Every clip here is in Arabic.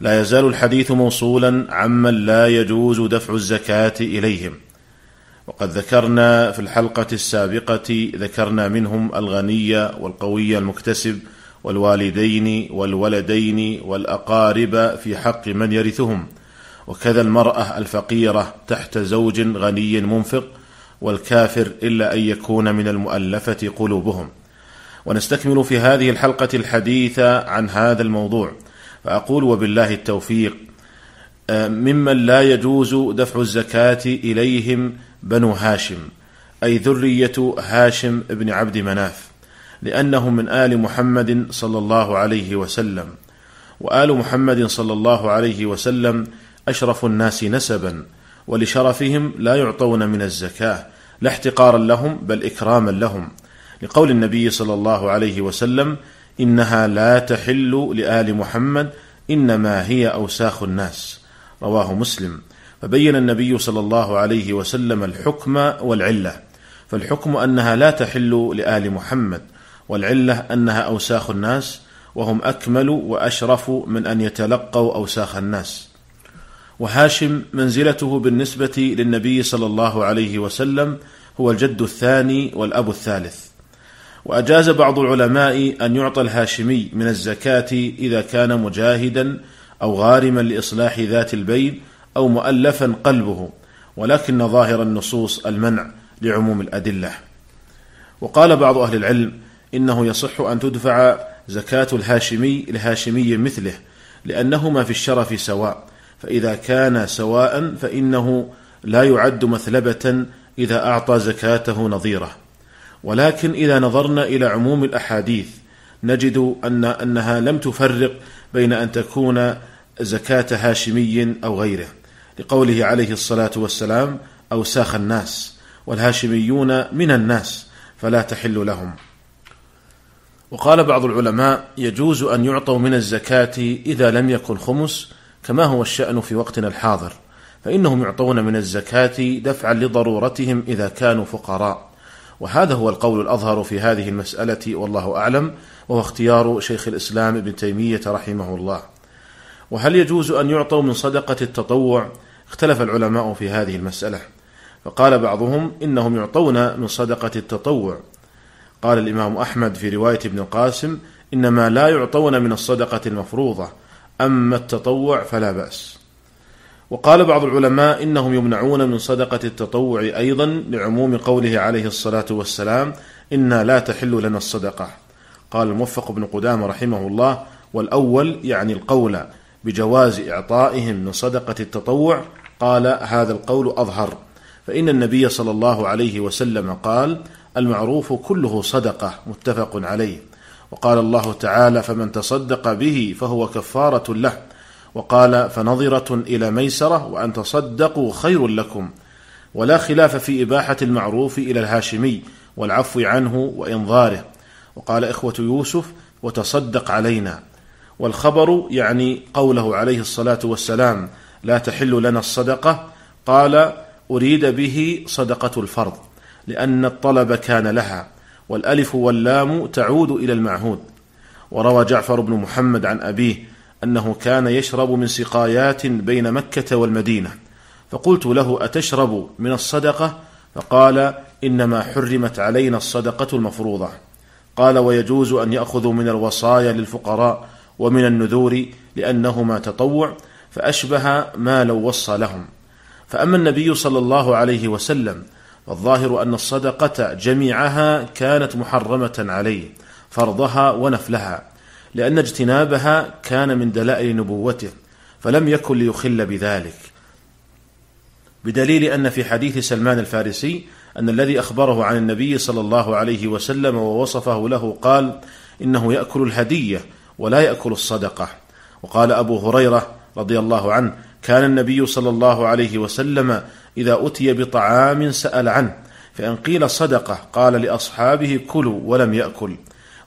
لا يزال الحديث موصولا عمن لا يجوز دفع الزكاة إليهم. وقد ذكرنا في الحلقة السابقة ذكرنا منهم الغني والقوي المكتسب والوالدين والولدين والأقارب في حق من يرثهم. وكذا المرأة الفقيرة تحت زوج غني منفق والكافر إلا أن يكون من المؤلفة قلوبهم. ونستكمل في هذه الحلقة الحديث عن هذا الموضوع. فأقول وبالله التوفيق آه، ممن لا يجوز دفع الزكاة إليهم بنو هاشم أي ذرية هاشم بن عبد مناف لأنهم من آل محمد صلى الله عليه وسلم. وآل محمد صلى الله عليه وسلم أشرف الناس نسبا ولشرفهم لا يعطون من الزكاة لا احتقارا لهم بل إكراما لهم. لقول النبي صلى الله عليه وسلم إنها لا تحل لآل محمد إنما هي أوساخ الناس. رواه مسلم. فبين النبي صلى الله عليه وسلم الحكم والعلة. فالحكم أنها لا تحل لآل محمد والعلة أنها أوساخ الناس وهم أكمل وأشرف من أن يتلقوا أوساخ الناس. وهاشم منزلته بالنسبة للنبي صلى الله عليه وسلم هو الجد الثاني والأب الثالث. وأجاز بعض العلماء أن يعطى الهاشمي من الزكاة إذا كان مجاهدا أو غارما لإصلاح ذات البين أو مؤلفا قلبه ولكن ظاهر النصوص المنع لعموم الأدلة. وقال بعض أهل العلم إنه يصح أن تدفع زكاة الهاشمي لهاشمي مثله لانهما في الشرف سواء فإذا كان سواء فإنه لا يعد مثلبة إذا أعطى زكاته نظيره. ولكن إذا نظرنا إلى عموم الأحاديث نجد أن أنها لم تفرق بين أن تكون زكاة هاشمي أو غيره. لقوله عليه الصلاة والسلام أوساخ الناس والهاشميون من الناس فلا تحل لهم. وقال بعض العلماء يجوز أن يعطوا من الزكاة إذا لم يكن خمس كما هو الشأن في وقتنا الحاضر. فإنهم يعطون من الزكاة دفعا لضرورتهم إذا كانوا فقراء. وهذا هو القول الأظهر في هذه المسألة والله أعلم وهو اختيار شيخ الإسلام ابن تيمية رحمه الله. وهل يجوز أن يعطوا من صدقة التطوع؟ اختلف العلماء في هذه المسألة. فقال بعضهم إنهم يعطون من صدقة التطوع. قال الإمام أحمد في رواية ابن القاسم إنما لا يعطون من الصدقة المفروضة أما التطوع فلا بأس. وقال بعض العلماء إنهم يمنعون من صدقة التطوع أيضا لعموم قوله عليه الصلاة والسلام إنا لا تحل لنا الصدقة. قال الموفق بن قدامة رحمه الله والأول يعني القول بجواز إعطائهم من صدقة التطوع. قال هذا القول أظهر. فإن النبي صلى الله عليه وسلم قال المعروف كله صدقة متفق عليه. وقال الله تعالى فمن تصدق به فهو كفارة له. وقال فنظرة إلى ميسرة وأن تصدقوا خير لكم ولا خلاف في إباحة المعروف إلى الهاشمي والعفو عنه وإنظاره. وقال إخوة يوسف وتصدق علينا. والخبر يعني قوله عليه الصلاة والسلام لا تحل لنا الصدقة. قال أريد به صدقة الفرض لأن الطلب كان لها والألف واللام تعود إلى المعهود. وروى جعفر بن محمد عن أبيه أنه كان يشرب من سقايات بين مكة والمدينة. فقلت له أتشرب من الصدقة؟ فقال إنما حرمت علينا الصدقة المفروضة. قال ويجوز أن يأخذوا من الوصايا للفقراء ومن النذور لانهما تطوع فأشبه ما لو وصى لهم. فأما النبي صلى الله عليه وسلم فالظاهر أن الصدقة جميعها كانت محرمة عليه فرضها ونفلها. لأن اجتنابها كان من دلائل نبوته فلم يكن ليخل بذلك. بدليل أن في حديث سلمان الفارسي أن الذي أخبره عن النبي صلى الله عليه وسلم ووصفه له قال إنه يأكل الهدية ولا يأكل الصدقة وقال أبو هريرة رضي الله عنه كان النبي صلى الله عليه وسلم إذا أتي بطعام سأل عنه فإن قيل صدقة قال لأصحابه كلوا ولم يأكل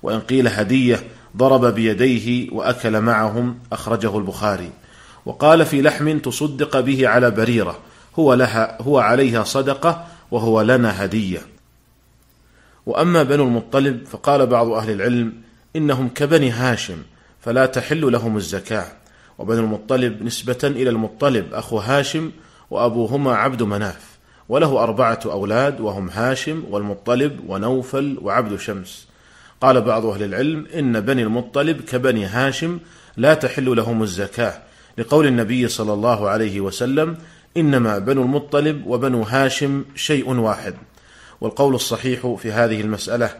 وإن قيل هدية ضرب بيديه وأكل معهم أخرجه البخاري. وقال في لحم تصدق به على بريرة هو لها هو عليها صدقة وهو لنا هدية. وأما بنو المطلب فقال بعض أهل العلم إنهم كبني هاشم فلا تحل لهم الزكاة. وبنو المطلب نسبة إلى المطلب أخو هاشم وأبوهما عبد مناف وله أربعة أولاد وهم هاشم والمطلب ونوفل وعبد شمس. قال بعض أهل العلم إن بني المطلب كبني هاشم لا تحل لهم الزكاة لقول النبي صلى الله عليه وسلم إنما بنو المطلب وبنو هاشم شيء واحد والقول الصحيح في هذه المسألة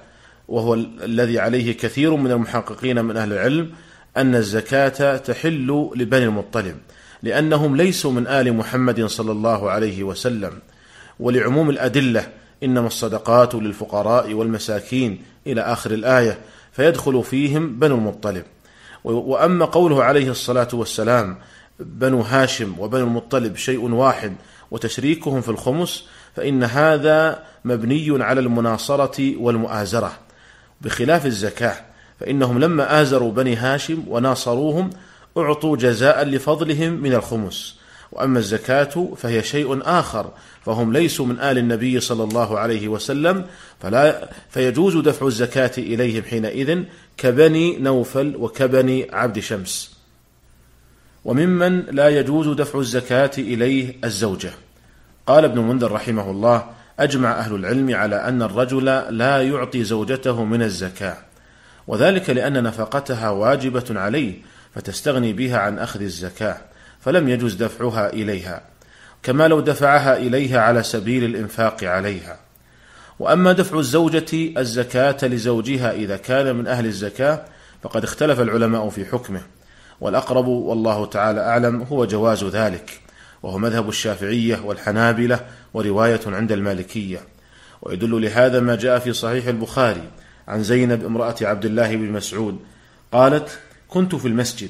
وهو الذي عليه كثير من المحققين من أهل العلم أن الزكاة تحل لبني المطلب لأنهم ليسوا من آل محمد صلى الله عليه وسلم ولعموم الأدلة إنما الصدقات للفقراء والمساكين إلى آخر الآية فيدخل فيهم بنو المطلب. وأما قوله عليه الصلاة والسلام بنو هاشم وبنو المطلب شيء واحد وتشريكهم في الخمس فإن هذا مبني على المناصرة والمؤازرة. بخلاف الزكاة فإنهم لما آزروا بني هاشم وناصروهم أعطوا جزاء لفضلهم من الخمس. وأما الزكاة فهي شيء آخر فهم ليسوا من آل النبي صلى الله عليه وسلم فلا فيجوز دفع الزكاة إليهم حينئذ كبني نوفل وكبني عبد شمس. وممن لا يجوز دفع الزكاة إليه الزوجة. قال ابن منذر رحمه الله أجمع أهل العلم على أن الرجل لا يعطي زوجته من الزكاة وذلك لأن نفقتها واجبة عليه فتستغني بها عن أخذ الزكاة. فلم يجوز دفعها إليها كما لو دفعها إليها على سبيل الإنفاق عليها. وأما دفع الزوجة الزكاة لزوجها إذا كان من أهل الزكاة فقد اختلف العلماء في حكمه. والأقرب والله تعالى أعلم هو جواز ذلك وهو مذهب الشافعية والحنابلة ورواية عند المالكية. ويدل لهذا ما جاء في صحيح البخاري عن زينب امرأة عبد الله بن مسعود قالت كنت في المسجد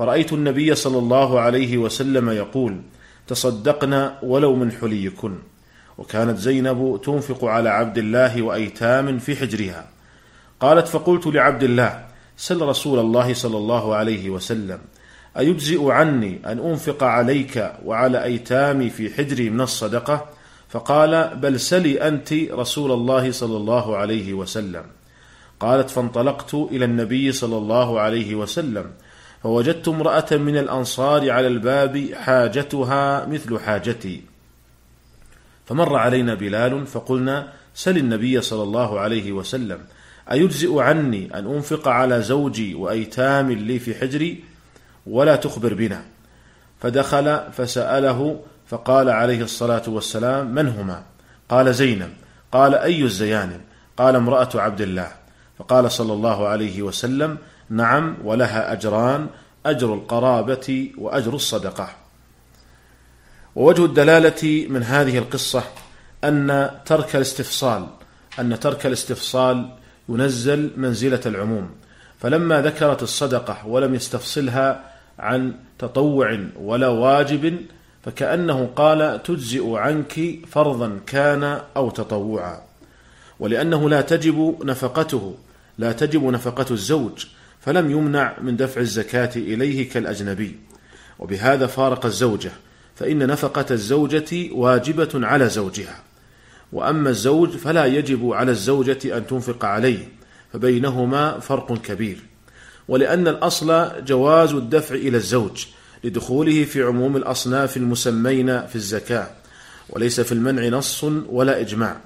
فرأيت النبي صلى الله عليه وسلم يقول تصدقنا ولو من حليكن. وكانت زينب تنفق على عبد الله وأيتام في حجرها. قالت فقلت لعبد الله سل رسول الله صلى الله عليه وسلم أيجزئ عني أن أنفق عليك وعلى أيتامي في حجري من الصدقة؟ فقال بل سلي أنت رسول الله صلى الله عليه وسلم. قالت فانطلقت إلى النبي صلى الله عليه وسلم فوجدت امرأة من الأنصار على الباب حاجتها مثل حاجتي. فمر علينا بلال فقلنا سل النبي صلى الله عليه وسلم أيجزئ عني أن أنفق على زوجي وأيتام لي في حجري؟ ولا تخبر بنا. فدخل فسأله فقال عليه الصلاة والسلام من هما؟ قال زينب. قال أي الزيانب؟ قال امرأة عبد الله. فقال صلى الله عليه وسلم نعم ولها أجران أجر القرابة وأجر الصدقة. ووجه الدلالة من هذه القصة أن ترك الاستفصال أن ترك الاستفصال ينزل منزلة العموم. فلما ذكرت الصدقة ولم يستفصلها عن تطوع ولا واجب فكأنه قال تجزئ عنك فرضا كان أو تطوعا. ولأنه لا تجب نفقته لا تجب نفقة الزوج فلم يمنع من دفع الزكاة إليه كالأجنبي. وبهذا فارق الزوجة فإن نفقة الزوجة واجبة على زوجها. وأما الزوج فلا يجب على الزوجة أن تنفق عليه فبينهما فرق كبير. ولأن الأصل جواز الدفع إلى الزوج لدخوله في عموم الأصناف المسمين في الزكاة وليس في المنع نص ولا إجماع.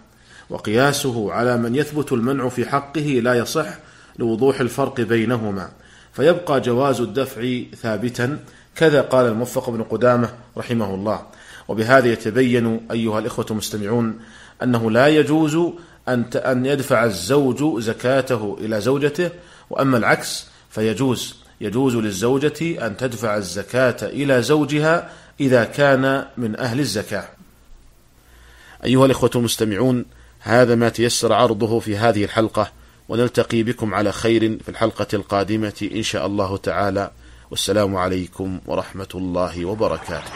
وقياسه على من يثبت المنع في حقه لا يصح لوضوح الفرق بينهما. فيبقى جواز الدفع ثابتا كذا قال الموفق بن قدامة رحمه الله. وبهذا يتبين أيها الإخوة المستمعون أنه لا يجوز أن أن يدفع الزوج زكاته إلى زوجته وأما العكس فيجوز. يجوز للزوجة أن تدفع الزكاة إلى زوجها إذا كان من أهل الزكاة. أيها الإخوة المستمعون هذا ما تيسر عرضه في هذه الحلقة. ونلتقي بكم على خير في الحلقة القادمة إن شاء الله تعالى والسلام عليكم ورحمة الله وبركاته.